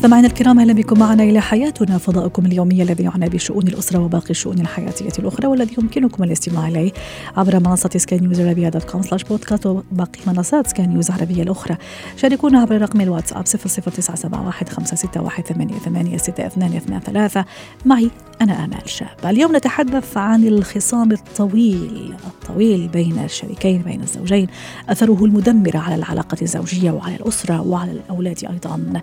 مستمعينا الكرام أهلا بكم معنا إلى حياتنا. فضاؤكم اليومي الذي يعنى بشؤون الأسرة وباقي الشؤون الحياتية الأخرى والذي يمكنكم الاستماع إليه عبر منصة سكاي نيوز عربيه dot com slash podcast وباقي منصات سكاي نيوز العربيه الأخرى. شاركونا عبر رقم الواتساب 00971 معي أنا آمال شاب. اليوم نتحدث عن الخصام الطويل الطويل بين الشريكين بين الزوجين. أثره المدمر على العلاقة الزوجية وعلى الأسرة وعلى الأولاد أيضا.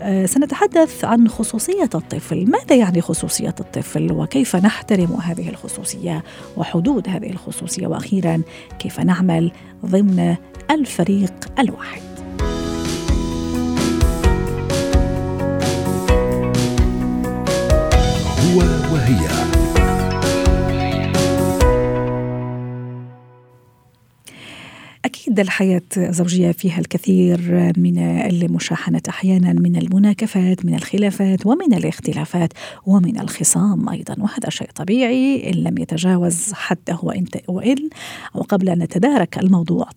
آه، سنتحدث عن خصوصية الطفل. ماذا يعني خصوصية الطفل؟ وكيف نحترم هذه الخصوصية وحدود هذه الخصوصية؟ وأخيرا كيف نعمل ضمن الفريق الواحد؟ أكيد الحياة الزوجية فيها الكثير من المشاحنة أحيانا من المناكفات من الخلافات ومن الاختلافات ومن الخصام أيضا. وهذا شيء طبيعي إن لم يتجاوز حده وإن وإن وقبل أن نتدارك الموضوع.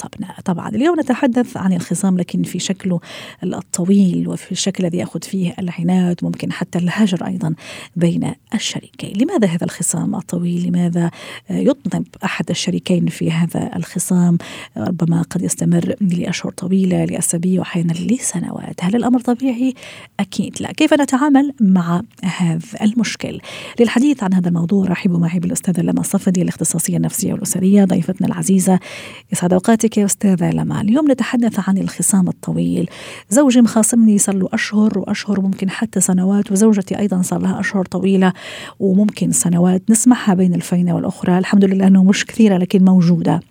طبعا اليوم نتحدث عن الخصام لكن في شكله الطويل وفي الشكل الذي يأخذ فيه العناد ممكن حتى الهجر أيضا بين الشريكين. لماذا هذا الخصام الطويل؟ لماذا يطنب أحد الشريكين في هذا الخصام؟ ربما قد يستمر لأشهر طويلة لأسابيع وأحيانا لسنوات. هل الأمر طبيعي؟ أكيد لا. كيف نتعامل مع هذا المشكل؟ للحديث عن هذا الموضوع رحبوا معي بالأستاذة لما الصفدي الاختصاصية النفسية والأسرية ضيفتنا العزيزة. يسعد أوقاتك يا أستاذة لما. اليوم نتحدث عن الخصام الطويل. زوجي مخاصمني صار له أشهر وأشهر وممكن حتى سنوات وزوجتي أيضا صار لها أشهر طويلة وممكن سنوات. نسمعها بين الفينة والأخرى. الحمد لله أنه مش كثيرة لكن موجودة.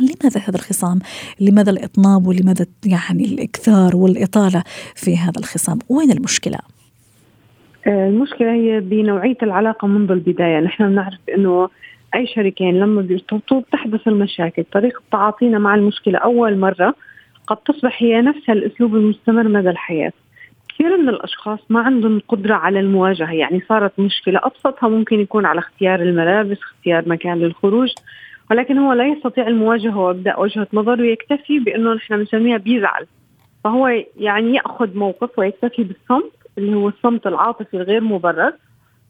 لماذا هذا الخصام؟ لماذا الإطناب ولماذا يعني الإكثار والإطالة في هذا الخصام؟ وين المشكلة؟ آه، المشكلة هي بنوعية العلاقة منذ البداية نحن بنعرف أنه أي شريكين لما بيرتبطوا بتحدث المشاكل طريقة تعاطينا مع المشكلة أول مرة قد تصبح هي نفسها الأسلوب المستمر مدى الحياة كثير من الأشخاص ما عندهم قدرة على المواجهة يعني صارت مشكلة أبسطها ممكن يكون على اختيار الملابس اختيار مكان للخروج ولكن هو لا يستطيع المواجهة وإبداء وجهة نظر ويكتفي بأنه نحن بنسميها بيزعل. فهو يعني يأخذ موقف ويكتفي بالصمت اللي هو الصمت العاطفي الغير مبرر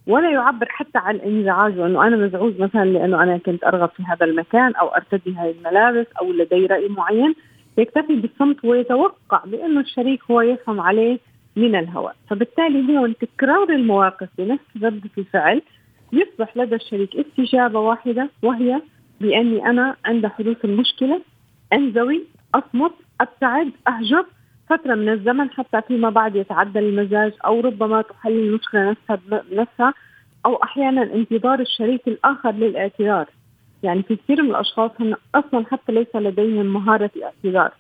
ولا يعبر حتى عن انزعاجه انه أنا مزعوج مثلا لأنه أنا كنت أرغب في هذا المكان أو أرتدي هذه الملابس أو لدي رأي معين. يكتفي بالصمت ويتوقع بأنه الشريك هو يفهم عليه من الهواء فبالتالي هون تكرار المواقف بنفس ردة الفعل يصبح لدى الشريك استجابة واحدة وهي بأني أنا عند حدوث المشكلة أنزوي أصمت أبتعد أهجر فترة من الزمن حتى فيما بعد يتعدل المزاج أو ربما تحل المشكلة نفسها بنفسها أو أحيانا انتظار الشريك الآخر للاعتذار. يعني في كثير من الأشخاص هم أصلا حتى ليس لديهم مهارة الاعتذار.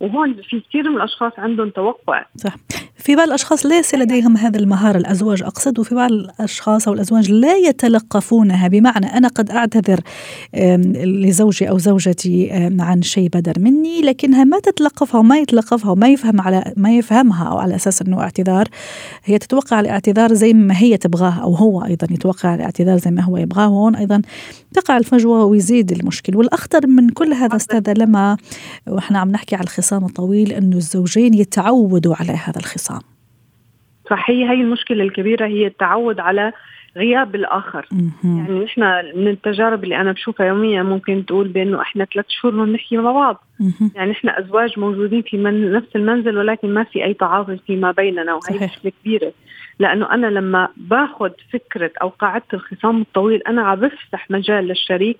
وهون في كثير من الأشخاص عندهم توقع. صح. في بعض الأشخاص ليس لديهم هذا المهارة الأزواج أقصد وفي بعض الأشخاص أو الأزواج لا يتلقفونها. بمعنى أنا قد أعتذر لزوجي أو زوجتي عن شيء بدر مني لكنها ما تتلقفها وما يتلقفها وما يفهم على ما يفهمها أو على أساس إنه اعتذار. هي تتوقع الاعتذار زي ما هي تبغاه أو هو أيضا يتوقع الاعتذار زي ما هو يبغاه وهون أيضا تقع الفجوة ويزيد المشكل. والأخطر من كل هذا أستاذة لما وإحنا عم نحكي على الخصام الطويل إنه الزوجين يتعودوا على هذا الخصام. صحيح هي المشكلة الكبيرة هي التعود على غياب الآخر. يعني نحن من التجارب اللي أنا بشوفها يوميا ممكن تقول بأنه إحنا ثلاث شهور بنحكي مع بعض. يعني إحنا أزواج موجودين في من نفس المنزل ولكن ما في أي تعاطي فيما بيننا وهي. مشكلة كبيرة. لأنه أنا لما باخذ فكرة أو قاعدة الخصام الطويل أنا عم بفتح مجال للشريك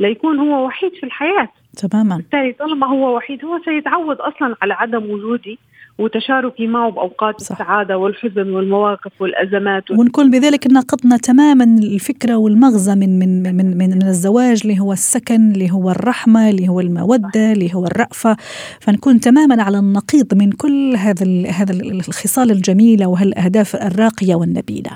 ليكون هو وحيد في الحياة. تماما. بالتالي طالما هو وحيد هو سيتعود أصلا على عدم وجودي وتشاركي معه بأوقات صح. السعادة والحزن والمواقف والأزمات. ونكون بذلك ناقضنا تماما الفكرة والمغزى من من من من, من الزواج اللي هو السكن اللي هو الرحمة اللي هو المودة اللي هو الرأفة. فنكون تماما على النقيض من كل هذا هذا الخصال الجميله وهالاهداف الراقية والنبيلة.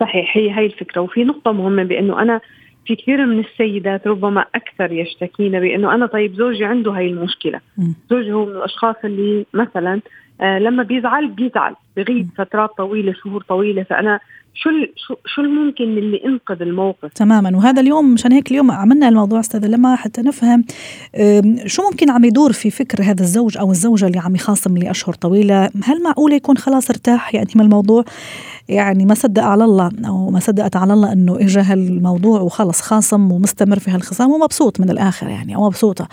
صحيح هي هي الفكرة. وفي نقطة مهمة بأنه أنا في كثير من السيدات ربما أكثر يشتكين بأنه أنا طيب زوجي عنده هاي المشكلة. زوجي هو من الأشخاص اللي مثلا آه لما بيزعل بيزعل بغيب فترات طويلة شهور طويلة فأنا شو شو شو الممكن اللي انقذ الموقف؟ تماما. وهذا اليوم مشان هيك اليوم عملنا الموضوع استاذه لما حتى نفهم شو ممكن عم يدور في فكر هذا الزوج أو الزوجة اللي عم يخاصم لأشهر طويلة؟ هل معقول يكون خلاص ارتاح يعني من الموضوع؟ يعني ما صدق على الله أو ما صدقت على الله إنه اجى هالموضوع وخلص خاصم ومستمر في هالخصام ومبسوط من الآخر يعني أو مبسوطة.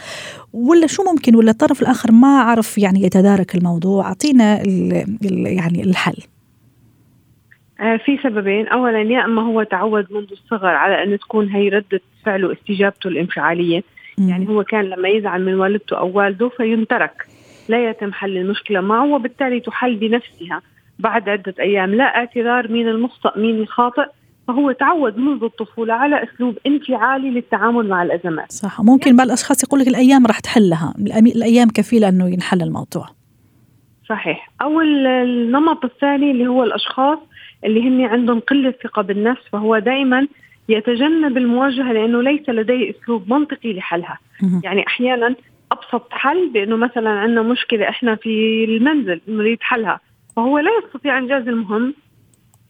ولا شو ممكن؟ ولا الطرف الآخر ما عرف يعني يتدارك الموضوع؟ أعطينا يعني الحل. في سببين. اولا يا إما هو تعود منذ الصغر على أن تكون هي ردة فعله استجابته الانفعالية. م. يعني هو كان لما يزعل من والدته أو والده فينترك. لا يتم حل المشكلة معه وبالتالي تحل بنفسها. بعد عدة أيام لا اعتذار مين المخطئ مين الخاطئ. فهو تعود منذ الطفولة على أسلوب انفعالي للتعامل مع الأزمات. صح. ممكن بعض الأشخاص يقول لك الأيام راح تحلها. الأيام كفيلة أنه ينحل الموضوع. صحيح. أو النمط الثاني اللي هو الأشخاص اللي هن عندهم قلة ثقة بالنفس فهو دائما يتجنب المواجهة لأنه ليس لديه أسلوب منطقي لحلها. يعني أحيانا أبسط حل بأنه مثلا عندنا مشكلة إحنا في المنزل نريد حلها. فهو لا يستطيع إنجاز المهم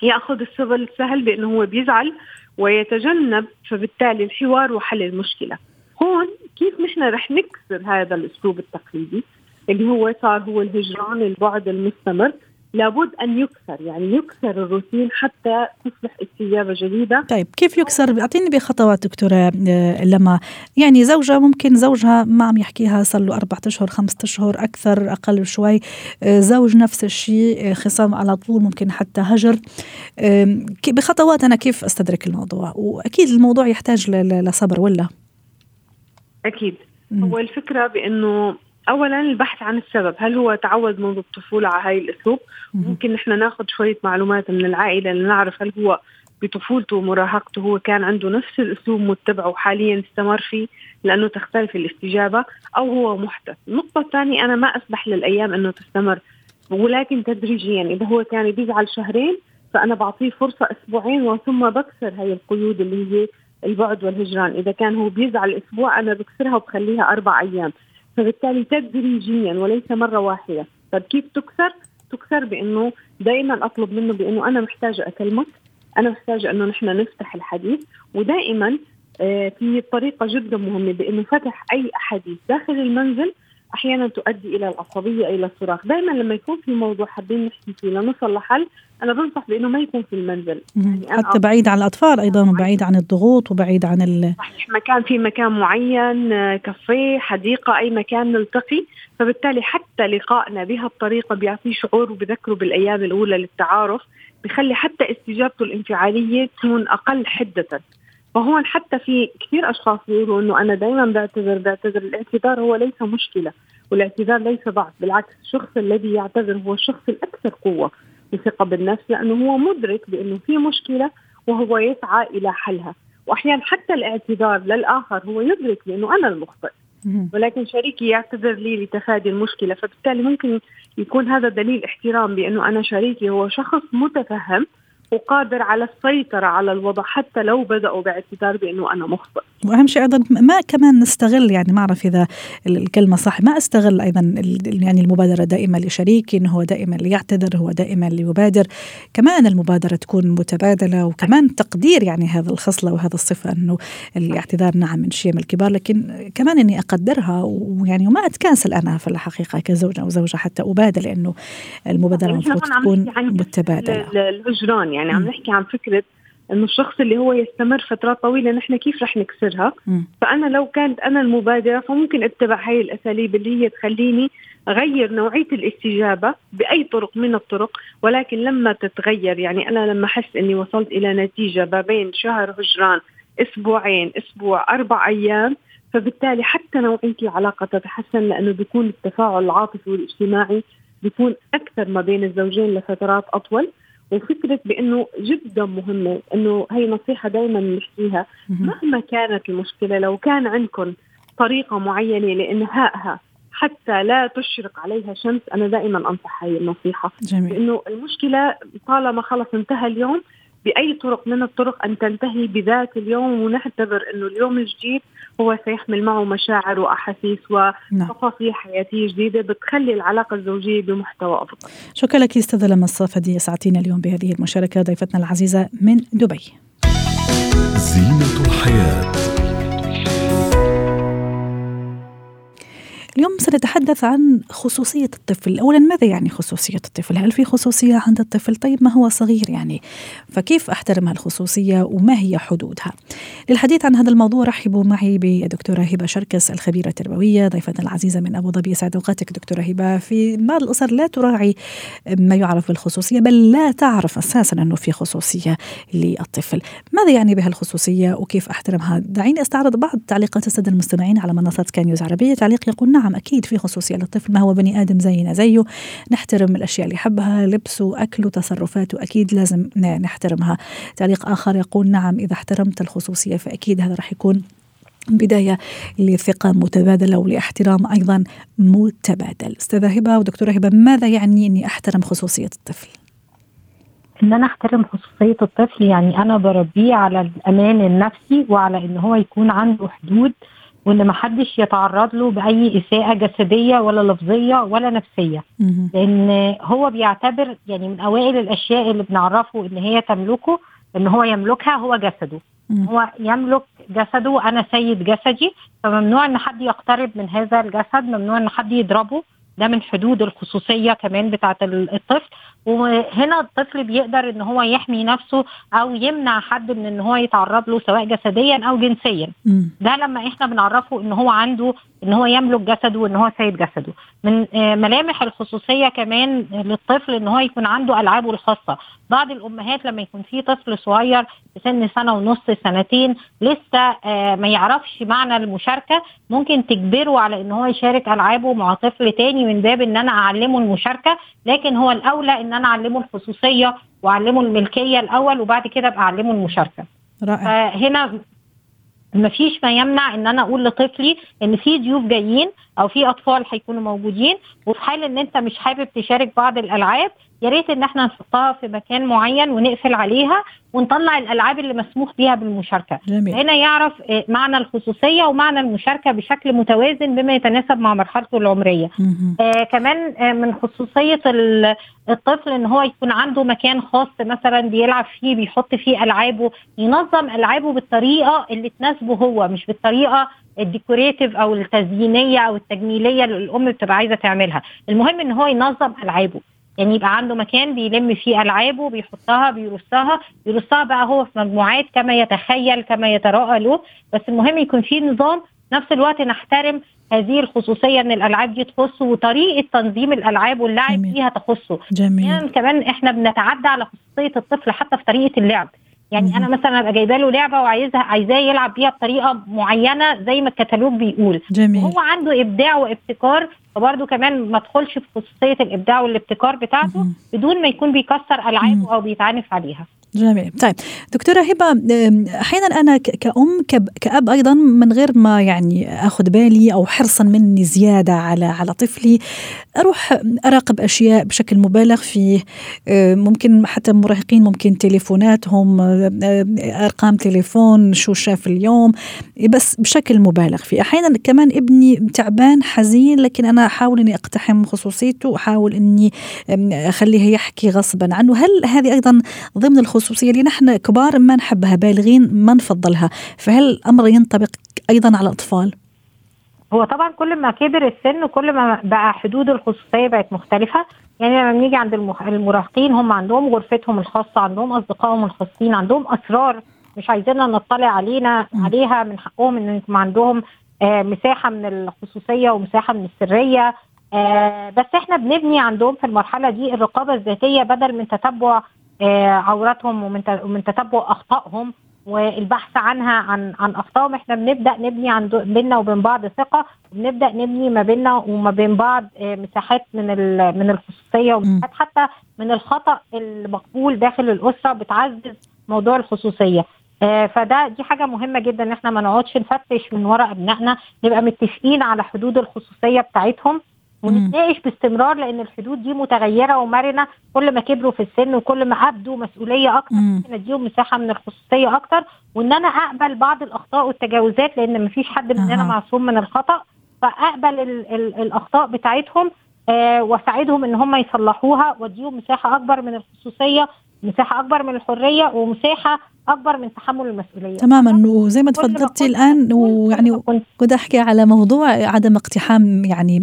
يأخذ السبل السهل بأنه هو بيزعل ويتجنب فبالتالي الحوار وحل المشكلة. هون كيف نحن رح نكسر هذا الأسلوب التقليدي؟ اللي هو صار هو الهجران البعد المستمر. لابد أن يكسر يعني يكسر الروتين حتى تصبح استجابة جديدة. طيب كيف يكسر؟ أعطيني بخطوات دكتورة آه، لما يعني زوجة ممكن زوجها ما عم يحكيها صار له أربعة أشهر خمسة أشهر أكثر أقل شوي آه، زوج نفس الشيء آه، خصام على طول ممكن حتى هجر. بخطوات أنا كيف أستدرك الموضوع؟ وأكيد الموضوع يحتاج لصبر ولا؟ أكيد. هو الفكرة بأنه اولا البحث عن السبب هل هو تعود منذ الطفولة على هاي الأسلوب؟ ممكن نحن ناخذ شوية معلومات من العائلة لنعرف هل هو بطفولته ومراهقته هو كان عنده نفس الأسلوب متبعه وحاليا استمر فيه لأنه تختلف الاستجابة أو هو محدث، النقطه الثانية أنا ما أسمح للأيام أنه تستمر ولكن تدريجيا. إذا هو كان بيزعل شهرين فأنا بعطيه فرصة أسبوعين وثم بكسر هي القيود اللي هي البعد والهجران، إذا كان هو بيزعل أسبوع أنا بكسرها وبخليها أربع أيام، فبالتالي تدريجيا وليس مرة واحدة. طيب كيف تكسر تكسر بأنه دائما أطلب منه بأنه أنا محتاجة أكلمك أنا محتاجة أنه نحن نفتح الحديث ودائما آه، في طريقة جدا مهمة بأنه فتح أي أحاديث داخل المنزل أحيانا تؤدي إلى العصبية إلى الصراخ. دائما لما يكون في موضوع حابين نحكي فيه لنوصل لحل أنا بنصح بإنه ما يكون في المنزل. يعني حتى بعيد عن الأطفال أيضا وبعيد عن الضغوط وبعيد عن ال... صحيح مكان في مكان معين كافيه حديقة أي مكان نلتقي. فبالتالي حتى لقائنا بهالطريقه بيعطيه شعور وبذكره بالأيام الأولى للتعارف بخلي حتى استجابته الانفعالية تكون أقل حدة. فهون حتى في كثير أشخاص بيقولوا إنه أنا دائما بعتذر بعتذر. الاعتذار هو ليس مشكلة والاعتذار ليس ضعف. بالعكس الشخص الذي يعتذر هو الشخص الأكثر قوة وثقة بالنفس لأنه هو مدرك بأنه في مشكلة وهو يسعى إلى حلها. واحيانا حتى الاعتذار للآخر هو يدرك بأنه أنا المخطئ. ولكن شريكي يعتذر لي لتفادي المشكلة فبالتالي ممكن يكون هذا دليل احترام بأنه أنا شريكي هو شخص متفهم وقادر على السيطرة على الوضع حتى لو بدأوا باعتذار بأنه أنا مخطئ. وأهم شيء أيضا ما كمان نستغل يعني ما أعرف إذا الكلمة صح ما أستغل أيضا يعني المبادرة دائما لشريكي إنه هو دائما ليعتذر هو دائما ليبادر. كمان المبادرة تكون متبادلة وكمان تقدير يعني هذا الخصلة وهذا الصفة إنه الاعتذار نعم من شيم الكبار. لكن كمان إني أقدرها ويعني وما أتكاسل أنا في الحقيقة كزوجة أو زوجة حتى ابادر لأنه المبادرة المفروض تكون متبادلة. الهجران يعني عم نحكي عن فكرة إنه الشخص اللي هو يستمر فترات طويلة نحن كيف رح نكسرها م. فأنا لو كانت أنا المبادرة فممكن أتبع هاي الأساليب اللي هي تخليني أغير نوعية الاستجابة بأي طرق من الطرق ولكن لما تتغير يعني أنا لما أحس إني وصلت إلى نتيجة ما بين شهر هجران أسبوعين أسبوع أربع أيام فبالتالي حتى نوعيه العلاقه تتحسن لأنه بيكون التفاعل العاطفي والاجتماعي بيكون أكثر ما بين الزوجين لفترات أطول وفكره بإنه جدا مهمة إنه هي نصيحة دائما نحكيها. مهما كانت المشكلة لو كان عندكم طريقة معينة لإنهائها حتى لا تشرق عليها شمس أنا دائما أنصح هاي النصيحة. جميل. لإنه المشكلة طالما خلص انتهى اليوم بأي طرق من الطرق أن تنتهي بذات اليوم ونعتبر إنه اليوم الجديد هو سيحمل معه مشاعر وأحاسيس وتفاصيل حياتية جديدة بتخلي العلاقة الزوجية بمحتوى أفضل. شكرا لك أستاذة لما الصافدي سعدتينا اليوم بهذه المشاركة ضيفتنا العزيزة من دبي. زينة الحياة اليوم سنتحدث عن خصوصية الطفل. أولا ماذا يعني خصوصية الطفل؟ هل في خصوصية عند الطفل؟ طيب ما هو صغير يعني؟ فكيف أحترم هالخصوصية وما هي حدودها؟ للحديث عن هذا الموضوع رحبوا معي بالدكتورة هبة شركس الخبيرة التربوية ضيفتنا العزيزة من أبو ظبي. سعد أوقاتك دكتورة هبة. في بعض الأسر لا تراعي ما يعرف بالخصوصية بل لا تعرف أساسا أنه في خصوصية للطفل. ماذا يعني بهالخصوصية وكيف أحترمها؟ دعيني أستعرض بعض تعليقات السادة المستمعين على منصات كان نيوز عربية. تعليق يقول نعم نعم أكيد في خصوصية للطفل ما هو بني آدم زينا زيه نحترم الأشياء اللي يحبها لبسه أكله تصرفاته أكيد لازم نحترمها تعليق آخر يقول نعم إذا احترمت الخصوصية فأكيد هذا راح يكون بداية لثقة متبادلة ولاحترام أيضا متبادل أستاذة هبة ودكتورة هبة ماذا يعني أني أحترم خصوصية الطفل؟ إن أنا أحترم خصوصية الطفل يعني أنا بربيه على الأمان النفسي وعلى إن هو يكون عنده حدود وإن ما حدش يتعرض له بأي إساءة جسدية ولا لفظية ولا نفسية. لأن هو بيعتبر يعني من أوائل الأشياء اللي بنعرفه إن هي تملكه إن هو يملكها هو جسده. هو يملك جسده أنا سيد جسدي فممنوع إن حد يقترب من هذا الجسد ممنوع إن حد يضربه. ده من حدود الخصوصية كمان بتاعه الطفل. وهنا الطفل بيقدر إن هو يحمي نفسه أو يمنع حد من إن هو يتعرض له سواء جسديا أو جنسيا. ده لما إحنا بنعرفه إن هو عنده إن هو يملك جسده وإن هو سيد جسده. من آه، ملامح الخصوصية كمان للطفل إن هو يكون عنده ألعابه الخاصة. بعض الأمهات لما يكون في طفل صغير في سن سنة ونص سنتين لسه آه، ما يعرفش معنى المشاركة ممكن تجبره على إن هو يشارك ألعابه مع طفل تاني من باب إن أنا أعلمه المشاركة لكن هو الأولى إن أنا اعلمه الخصوصية واعلمه الملكية الأول وبعد كده ابقى اعلمه المشاركة. رائع. هنا ما فيش ما يمنع ان أنا أقول لطفلي ان في ضيوف جايين أو في أطفال هيكونوا موجودين وفي حال إن أنت مش حابب تشارك بعض الألعاب يا ريت إن إحنا نحطها في مكان معين ونقفل عليها ونطلع الألعاب اللي مسموح بيها بالمشاركة. جميل. هنا يعرف آه، معنى الخصوصية ومعنى المشاركة بشكل متوازن بما يتناسب مع مرحلته العمرية. آه كمان آه من خصوصية الطفل إن هو يكون عنده مكان خاص مثلا بيلعب فيه بيحط فيه ألعابه ينظم ألعابه بالطريقة اللي تناسبه هو مش بالطريقة الديكوريتيف أو التزيينية أو التجميلية اللي الأم بتبقى عايزة تعملها. المهم إن هو ينظم ألعابه. يعني يبقى عنده مكان بيلم فيه ألعابه بيحطها بيرصها. يرصها بقى هو في مجموعات كما يتخيل كما يتراءى له بس المهم يكون في نظام. نفس الوقت نحترم هذه الخصوصية إن الألعاب دي تخصه وطريقة تنظيم الألعاب واللعب. فيها تخصه. جميل. يعني كمان إحنا بنتعدى على خصوصية الطفل حتى في طريقة اللعب. يعني مم. أنا مثلا أبقى جايبة له لعبة وعايزها عايزاه يلعب بيها بطريقة معينة زي ما الكتالوج بيقول جميل. وهو عنده إبداع وابتكار فبرضه كمان ما تدخلش في خصوصية الإبداع والابتكار بتاعته مم. بدون ما يكون بيكسر ألعابه أو بيتعنف عليها جميل. طيب دكتورة هبة أحيانا أنا كأم كأب أيضا من غير ما يعني أخذ بالي أو حرصا مني زيادة على على طفلي أروح أراقب أشياء بشكل مبالغ فيه ممكن حتى مراهقين ممكن تليفوناتهم أرقام تليفون شو شاف اليوم بس بشكل مبالغ فيه. أحيانا كمان ابني تعبان حزين لكن أنا أحاول أني أقتحم خصوصيته وأحاول أني أخليه يحكي غصبا عنه. هل هذه أيضا ضمن الخصوصية؟ الخصوصية اللي نحن كبار ما نحبها بالغين ما نفضلها. فهل الأمر ينطبق أيضا على الأطفال؟ هو طبعا كل ما كبر السن كل ما بقى حدود الخصوصية بقت مختلفة. يعني لما بنيجي عند المراهقين هم عندهم غرفتهم الخاصة عندهم أصدقائهم الخاصين عندهم أسرار مش عايزيننا نطلع علينا عليها من حقهم إن يكون عندهم آه مساحة من الخصوصية ومساحة من السرية. آه بس إحنا بنبني عندهم في المرحلة دي الرقابة الذاتية بدل من تتبع عوراتهم ومن تتبع أخطائهم والبحث عنها عن عن أخطائهم. إحنا بنبدأ نبني عن بيننا وبين بعض ثقة وبنبدأ نبني ما بيننا وما بين بعض آه، مساحات من من الخصوصية ومساحات حتى من الخطأ المقبول داخل الأسرة بتعزز موضوع الخصوصية. آه، فده دي حاجة مهمة جدا إن إحنا ما نقعدش نفتش من ورا ابنائنا. نبقى متفقين على حدود الخصوصية بتاعتهم. ونتناقش باستمرار لأن الحدود دي متغيرة ومرنة. كل ما كبروا في السن وكل ما ابدوا مسؤولية أكتر ممكن أديهم مساحة من الخصوصية أكتر. وإن أنا أقبل بعض الأخطاء والتجاوزات لأن مفيش حد مننا معصوم من الخطأ فأقبل ال ال الأخطاء بتاعتهم آه وأساعدهم إن هم يصلحوها وأديهم مساحة أكبر من الخصوصية مساحة أكبر من الحرية ومساحة أكبر من تحمل المسؤولية. تماما وزي ما تفضلتي الآن ويعني كنت أحكي على موضوع عدم اقتحام يعني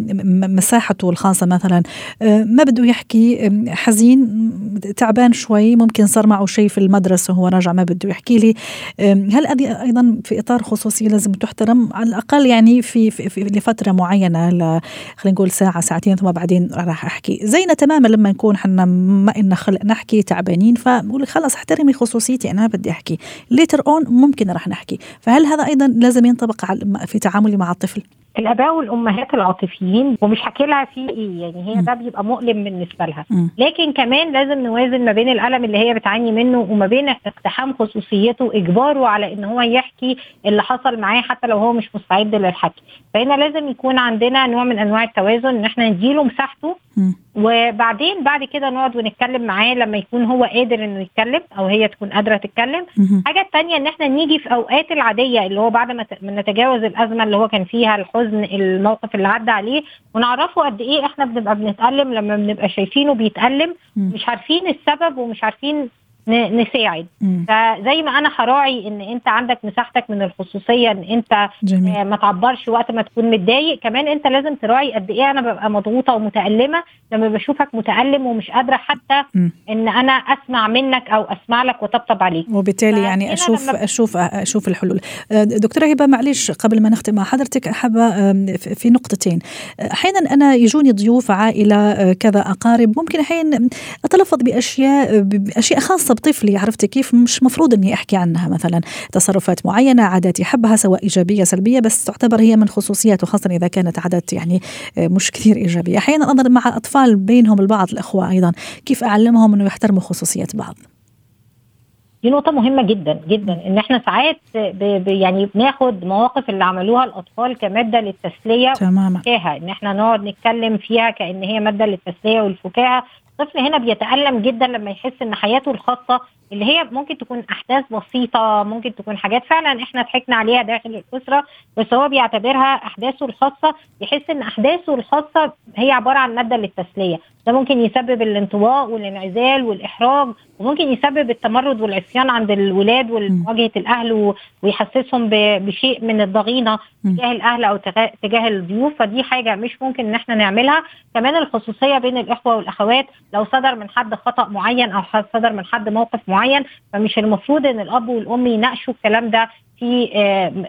مساحته الخاصة مثلا. آه، ما بده يحكي حزين تعبان شوي ممكن صار معه شيء في المدرسة وهو راجع ما بده يحكي لي. هل هذه أيضا في إطار خصوصيه لازم تحترم؟ على الأقل يعني في, في, في لفترة معينة خلينا نقول ساعة ساعتين ثم بعدين راح أحكي. زينا تماما لما نكون حنا ما إلنا خلق نحكي تعبانين فبقول خلص احترمي خصوصيتي أنا بدي احكي later on ممكن راح نحكي. فهل هذا أيضا لازم ينطبق في تعاملي مع الطفل؟ الآباء والأمهات العاطفيين ومش حكي لها في إيه يعني هي ده بيبقى مؤلم بالنسبة لها. لكن كمان لازم نوازن ما بين الألم اللي هي بتعاني منه وما بين اقتحام خصوصيته واجباره على إن هو يحكي اللي حصل معاه حتى لو هو مش مستعد للحكي. فهنا لازم يكون عندنا نوع من أنواع التوازن إن إحنا نديله مساحته. وبعدين بعد كده نقعد ونتكلم معاه لما يكون هو قادر إنه يتكلم أو هي تكون قادرة تتكلم. حاجة الثانية إن إحنا نيجي في أوقات العادية اللي هو بعد ما نتجاوز الأزمة اللي هو كان فيها الحزن الموقف اللي عدى عليه ونعرفه قد إيه إحنا بنبقى بنتألم لما بنبقى شايفينه بيتألم مش عارفين السبب ومش عارفين نساعد. فزي ما أنا هراعي إن أنت عندك مساحتك من الخصوصية إن أنت جميل. آه، ما تعبرش وقت ما تكون متضايق. كمان أنت لازم تراعي قد إيه أنا ببقى مضغوطة ومتألمة. لما بشوفك متألم ومش قادرة حتى م. إن أنا أسمع منك أو أسمع لك وطبطب عليك. وبالتالي يعني أشوف أشوف أشوف الحلول. آه، دكتورة هبة معلش قبل ما نختم مع حضرتك حابه في نقطتين. أحيانا أنا يجوني ضيوف عائلة آه، كذا أقارب. ممكن أحيانا أتلفظ باشياء بأشياء خاصة طفلي عرفتي كيف؟ مش مفروض إني أحكي عنها مثلا تصرفات معينة عادات يحبها سواء إيجابية سلبية بس تعتبر هي من خصوصياته خاصه إذا كانت عادات يعني آه، مش كثير إيجابية. أحيانا أنا مع أطفال بينهم البعض الأخوة أيضا كيف أعلمهم إنه يحترموا خصوصيات بعض؟ دي نقطة مهمة جدا جدا إن إحنا ساعات يعني بناخد مواقف اللي عملوها الأطفال كمادة للتسلية تماما. إن إحنا نقعد نتكلم فيها كأن هي مادة للتسلية والفكاهة. الطفل هنا بيتألم جدا لما يحس إن حياته الخاصة اللي هي ممكن تكون أحداث بسيطة ممكن تكون حاجات فعلا إحنا ضحكنا عليها داخل الأسرة بس هو بيعتبرها أحداثه الخاصة يحس إن أحداثه الخاصة هي عبارة عن مادة للتسلية. ده ممكن يسبب الانطواء والانعزال والإحراج وممكن يسبب التمرد والعصيان عند الولاد ومواجهة الأهل ويحسسهم بشيء من الضغينة تجاه الأهل أو تجاه الضيوف. فدي حاجة مش ممكن إن إحنا نعملها. كمان الخصوصية بين الإخوة والأخوات لو صدر من حد خطأ معين أو صدر من حد موقف معين فمش المفروض إن الأب والأم يناقشوا الكلام ده في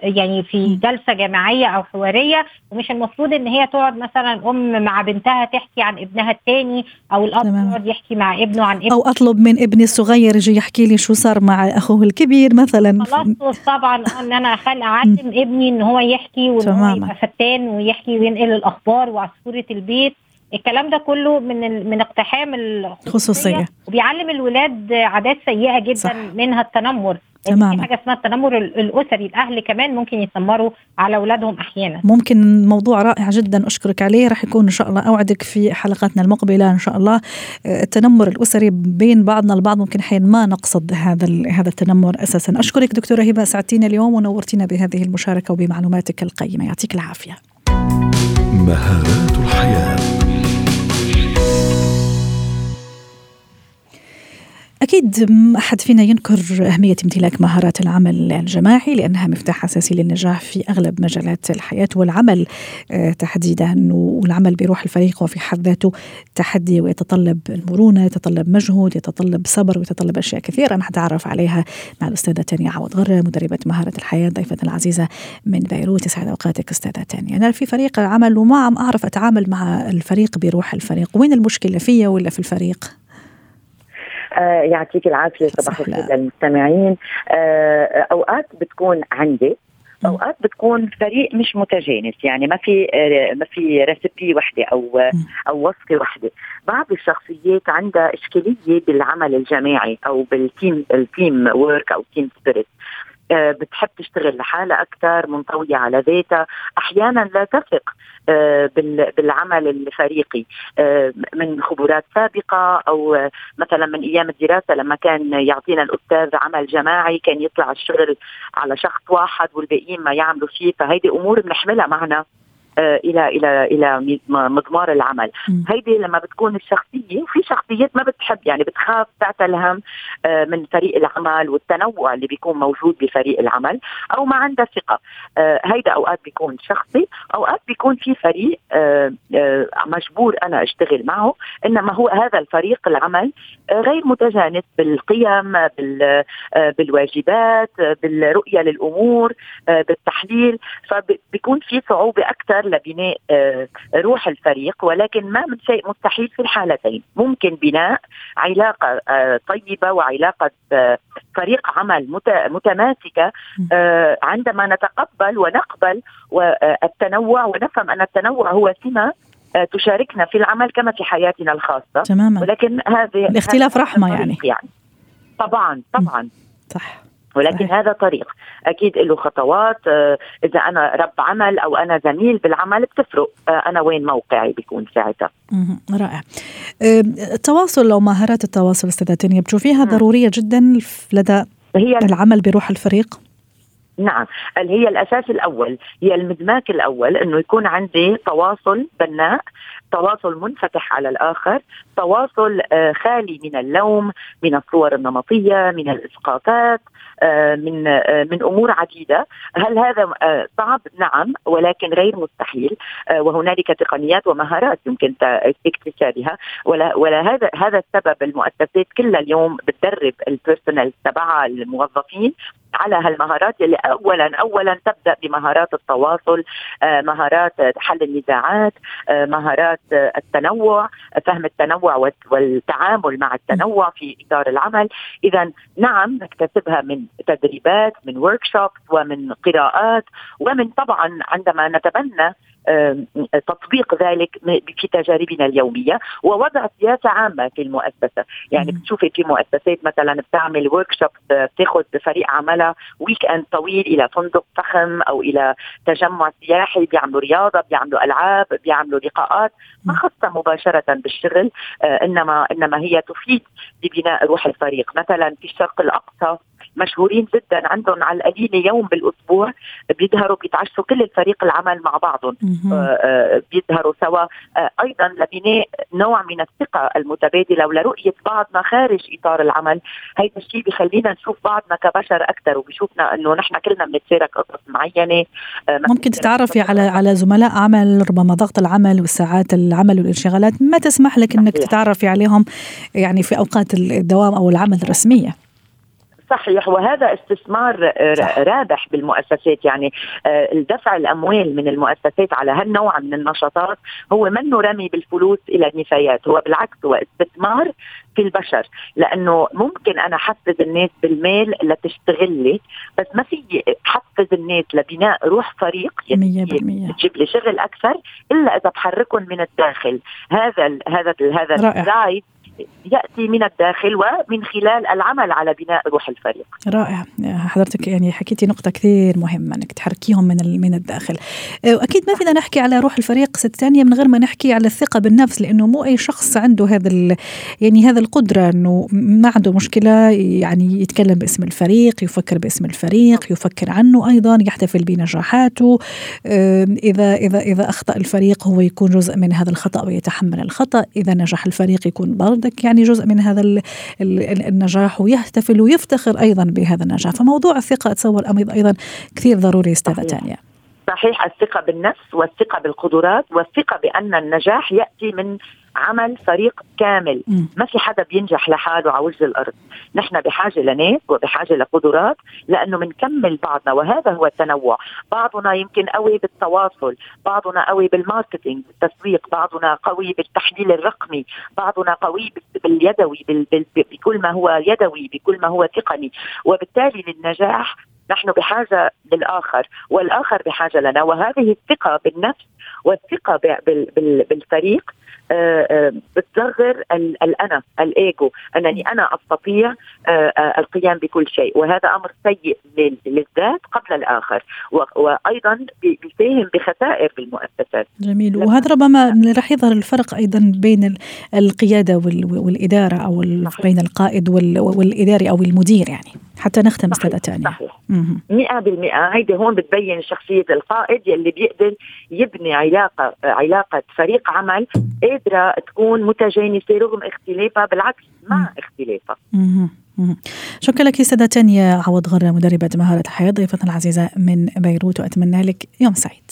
يعني في جلسة جماعيه أو حوارية ومش المفروض إن هي تقعد مثلا أم مع بنتها تحكي عن ابنها الثاني أو الأب يقعد يحكي مع ابنه عن ابنه. أو أطلب من ابني الصغير يجي يحكي لي شو صار مع أخوه الكبير مثلا. خلاص طبعا أن أنا اعلم ابني إن هو يحكي وإن هو يبقى فتان ويحكي وينقل الأخبار وعصفورة البيت. الكلام ده كله من من اقتحام الخصوصية. وبيعلم الولاد عادات سيئة جدا صح. منها التنمر. تماما في حاجة اسمها التنمر الأسري الأهل كمان ممكن يتنمروا على أولادهم أحيانا. ممكن موضوع رائع جدا أشكرك عليه. راح يكون إن شاء الله أوعدك في حلقاتنا المقبلة إن شاء الله. التنمر الأسري بين بعضنا البعض ممكن أحيانا ما نقصد هذا هذا التنمر أساسا. أشكرك دكتورة هبة سعدتينا اليوم ونورتينا بهذه المشاركة وبمعلوماتك القيمة. يعطيك العافية. مهارات الحياة. أكيد ما أحد فينا ينكر أهمية امتلاك مهارات العمل الجماعي لأنها مفتاح أساسي للنجاح في أغلب مجالات الحياة والعمل. آه، تحديدا والعمل بروح الفريق وفي حد ذاته تحدي ويتطلب المرونة يتطلب مجهود يتطلب صبر ويتطلب أشياء كثيرة أنا أتعرف عليها مع الأستاذة تانيا عوض غرة مدربة مهارة الحياة ضيفتنا العزيزة من بيروت. يسعد أوقاتك أستاذة تانيا أنا في فريق عمل وما عم أعرف أتعامل مع الفريق بروح الفريق. وين المشكلة فيا ولا في الفريق؟ آه يعطيك العافية صباح الخير للمستمعين. آه أوقات بتكون عندي أوقات بتكون فريق مش متجانس يعني ما في آه، ما في recipe وحدة أو أو وصفة وحدة. بعض الشخصيات عندها إشكالية بالعمل الجماعي أو بال team ال team work أو team spirit آه، بتحب تشتغل لحالها أكثر منطوية على ذاتها. أحيانا لا تثق آه، بالعمل الفريقي. آه، من خبرات سابقة أو مثلا من أيام الدراسة لما كان يعطينا الأستاذ عمل جماعي كان يطلع الشغل على شخص واحد والباقيين ما يعملوا فيه. فهيدي أمور بنحملها معنا. آه، إلى إلى إلى مضمار العمل. هيدي لما بتكون الشخصية في شخصيات ما بتحب يعني بتخاف تعتل هم آه، من فريق العمل والتنوع اللي بيكون موجود بفريق العمل أو ما عندها ثقة. آه، هيدا أوقات بيكون شخصي أوقات بيكون في فريق مجبور أنا أشتغل معه إنما هو هذا الفريق العمل غير متجانس بالقيم بالواجبات بالرؤية للأمور بالتحليل. فبيكون في صعوبة أكثر لبناء آه، روح الفريق ولكن ما من شيء مستحيل في الحالتين. ممكن بناء علاقة آه، طيبة وعلاقة آه، فريق عمل متماسكة عندما نتقبل ونقبل التنوع ونفهم أن التنوع هو سمة تشاركنا في العمل كما في حياتنا الخاصة. تماما. ولكن هذه الاختلاف رحمة يعني. يعني طبعا طبعا. صح. ولكن. هذا طريق. أكيد له خطوات آه، إذا أنا رب عمل أو أنا زميل بالعمل بتفرق. آه، أنا وين موقعي بيكون ساعتها. رائع. التواصل أو مهارات التواصل أستاذة تانية بتشوفيها ضرورية جدا لدى هي العمل بروح الفريق؟ نعم. هي الأساس الأول. هي المدماك الأول إنه يكون عندي تواصل بناء تواصل منفتح على الآخر تواصل آه، خالي من اللوم من الصور النمطية من الإسقاطات من آه، من أمور عديدة. هل هذا صعب؟ نعم ولكن غير مستحيل. وهنالك تقنيات ومهارات يمكن اكتسابها. ولا ولا هذا هذا السبب المؤسسات كلها اليوم بتدرب البيرسونال تبعها الموظفين على هالمهارات اللي اولا اولا تبدأ بمهارات التواصل مهارات حل النزاعات مهارات التنوع فهم التنوع والتعامل مع التنوع في إطار العمل. اذا نعم نكتسبها من تدريبات من ورك ومن قراءات ومن طبعا عندما نتبنى تطبيق ذلك في تجاربنا اليومية ووضع سياسة عامة في المؤسسة، يعني بتشوفي في مؤسسات مثلا بتعمل workshop بتاخذ بفريق عملها weekend طويل إلى فندق فخم أو إلى تجمع سياحي بيعملوا رياضة بيعملوا ألعاب بيعملوا لقاءات ما خاصه مباشرة بالشغل آه، انما إنما هي تفيد ببناء روح الفريق، مثلا في الشرق الأقصى مشهورين جدا عندهم على القليله يوم بالأسبوع بيظهروا بيتعشوا كل الفريق العمل مع بعضهم. آه، آه، بيظهروا سوا. آه، أيضا لبناء نوع من الثقة المتبادلة ولرؤية بعضنا خارج إطار العمل. هيدا الشيء بخلينا نشوف بعضنا كبشر أكثر وبشوفنا إنه نحن كلنا بنتشارك قصص معينة. ممكن تتعرفي على على زملاء عمل ربما ضغط العمل والساعات العمل والانشغالات. ما تسمح لك إنك تتعرفي عليهم يعني في أوقات الدوام أو العمل الرسمية. صحيح وهذا استثمار رابح بالمؤسسات. يعني آه، الدفع الأموال من المؤسسات على هالنوع من النشاطات هو منه رمي بالفلوس إلى النفايات هو بالعكس هو استثمار في البشر. لأنه ممكن أنا حفز الناس بالمال لتشتغل لي بس ما في حفز الناس لبناء روح فريق تجيب لي شغل أكثر إلا إذا بحركهم من الداخل. هذا ال هذا ال هذا الدرايف يأتي من الداخل ومن خلال العمل على بناء روح الفريق. رائع حضرتك يعني حكيتي نقطة كثير مهمة إنك تحركيهم من من الداخل. وأكيد ما فينا نحكي على روح الفريق ست ثانية من غير ما نحكي على الثقة بالنفس لأنه مو أي شخص عنده هذا يعني هذا القدرة إنه ما عنده مشكلة يعني يتكلم باسم الفريق، يفكر باسم الفريق، يفكر عنه أيضا، يحتفل بنجاحاته. اذا اذا إذا أخطأ الفريق هو يكون جزء من هذا الخطأ ويتحمل الخطأ، إذا نجح الفريق يكون برضه عندك يعني جزء من هذا النجاح ويحتفل ويفتخر أيضا بهذا النجاح. فموضوع الثقة أتصور أيضا كثير ضروري أستاذة تانيا صحيح. الثقة بالنفس والثقة بالقدرات والثقة بأن النجاح يأتي من عمل فريق كامل. م. ما في حدا بينجح لحاله على وجه الأرض. نحن بحاجة لناس وبحاجة لقدرات لأنه بنكمل بعضنا وهذا هو التنوع. بعضنا يمكن قوي بالتواصل بعضنا قوي بالماركتينج بالتسويق بعضنا قوي بالتحليل الرقمي بعضنا قوي باليدوي بكل ما هو يدوي بكل ما هو تقني وبالتالي للنجاح نحن بحاجة للآخر والآخر بحاجة لنا. وهذه الثقة بالنفس والثقة بالفريق بتصغر الانا الإيجو أنني أنا أستطيع آه، القيام بكل شيء وهذا أمر سيء للذات قبل الآخر وأيضا بيساهم بخسائر بالمؤسسات. جميل. وهذا ربما راح يظهر الفرق أيضا بين القيادة والإدارة أو بين القائد والإداري أو المدير يعني. حتى نختم أستاذة تانية صحيح. 100% هيدي هون بتبين شخصية القائد يلي بيقدر يبني علاقة علاقة فريق عمل قادرة تكون متجانسة رغم اختلافها بالعكس مع اختلافها. شكرا لك سادة تانية عوض غرة مدربة مهارة حياة ضيفتنا العزيزة من بيروت وأتمنى لك يوم سعيد.